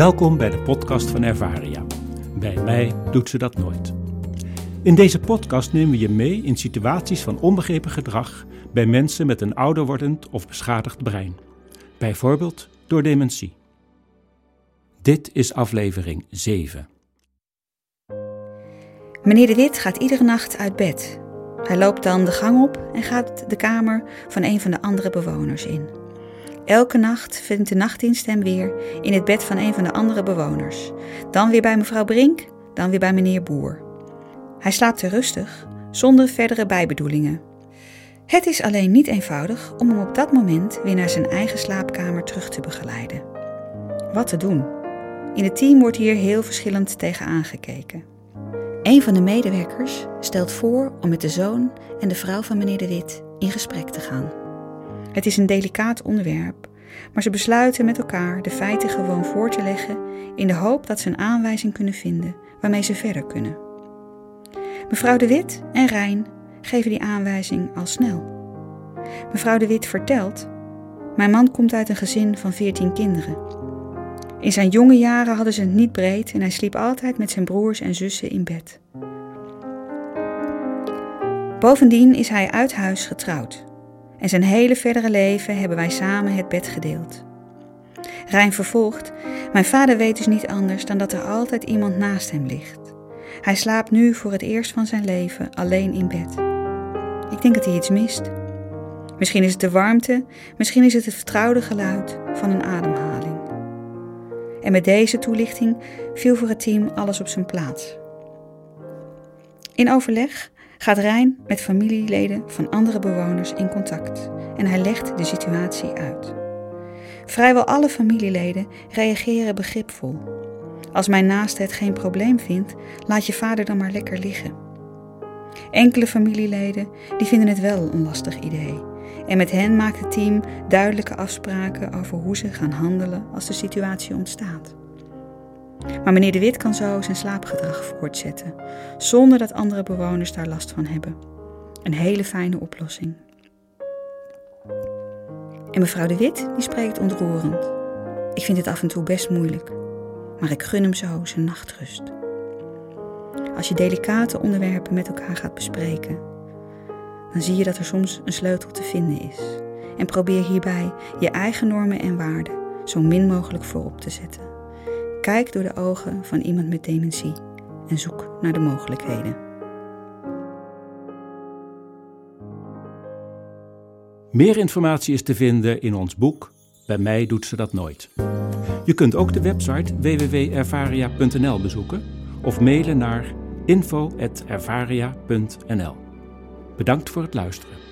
Welkom bij de podcast van Ervaria. Bij mij doet ze dat nooit. In deze podcast nemen we je mee in situaties van onbegrepen gedrag bij mensen met een ouder wordend of beschadigd brein. Bijvoorbeeld door dementie. Dit is aflevering 7. Meneer De Wit gaat iedere nacht uit bed. Hij loopt dan de gang op en gaat de kamer van een van de andere bewoners in. Elke nacht vindt de nachtdienst hem weer in het bed van een van de andere bewoners. Dan weer bij mevrouw Brink, dan weer bij meneer Boer. Hij slaapt te rustig, zonder verdere bijbedoelingen. Het is alleen niet eenvoudig om hem op dat moment weer naar zijn eigen slaapkamer terug te begeleiden. Wat te doen? In het team wordt hier heel verschillend tegen aangekeken. Een van de medewerkers stelt voor om met de zoon en de vrouw van meneer De Wit in gesprek te gaan. Het is een delicaat onderwerp, maar ze besluiten met elkaar de feiten gewoon voor te leggen in de hoop dat ze een aanwijzing kunnen vinden waarmee ze verder kunnen. Mevrouw De Wit en Rijn geven die aanwijzing al snel. Mevrouw De Wit vertelt: Mijn man komt uit een gezin van veertien kinderen. In zijn jonge jaren hadden ze het niet breed en hij sliep altijd met zijn broers en zussen in bed. Bovendien is hij uit huis getrouwd en zijn hele verdere leven hebben wij samen het bed gedeeld. Rijn vervolgt: Mijn vader weet dus niet anders dan dat er altijd iemand naast hem ligt. Hij slaapt nu voor het eerst van zijn leven alleen in bed. Ik denk dat hij iets mist. Misschien is het de warmte, misschien is het het vertrouwde geluid van een ademhaling. En met deze toelichting viel voor het team alles op zijn plaats. In overleg gaat Rijn met familieleden van andere bewoners in contact en hij legt de situatie uit. Vrijwel alle familieleden reageren begripvol. Als mijn naaste het geen probleem vindt, laat je vader dan maar lekker liggen. Enkele familieleden die vinden het wel een lastig idee. En met hen maakt het team duidelijke afspraken over hoe ze gaan handelen als de situatie ontstaat. Maar meneer De Wit kan zo zijn slaapgedrag voortzetten, zonder dat andere bewoners daar last van hebben. Een hele fijne oplossing. En mevrouw De Wit, die spreekt ontroerend. Ik vind het af en toe best moeilijk, maar ik gun hem zo zijn nachtrust. Als je delicate onderwerpen met elkaar gaat bespreken, dan zie je dat er soms een sleutel te vinden is. En probeer hierbij je eigen normen en waarden zo min mogelijk voorop te zetten. Kijk door de ogen van iemand met dementie en zoek naar de mogelijkheden. Meer informatie is te vinden in ons boek Bij mij doet ze dat nooit. Je kunt ook de website www.ervaria.nl bezoeken of mailen naar info.ervaria.nl. Bedankt voor het luisteren.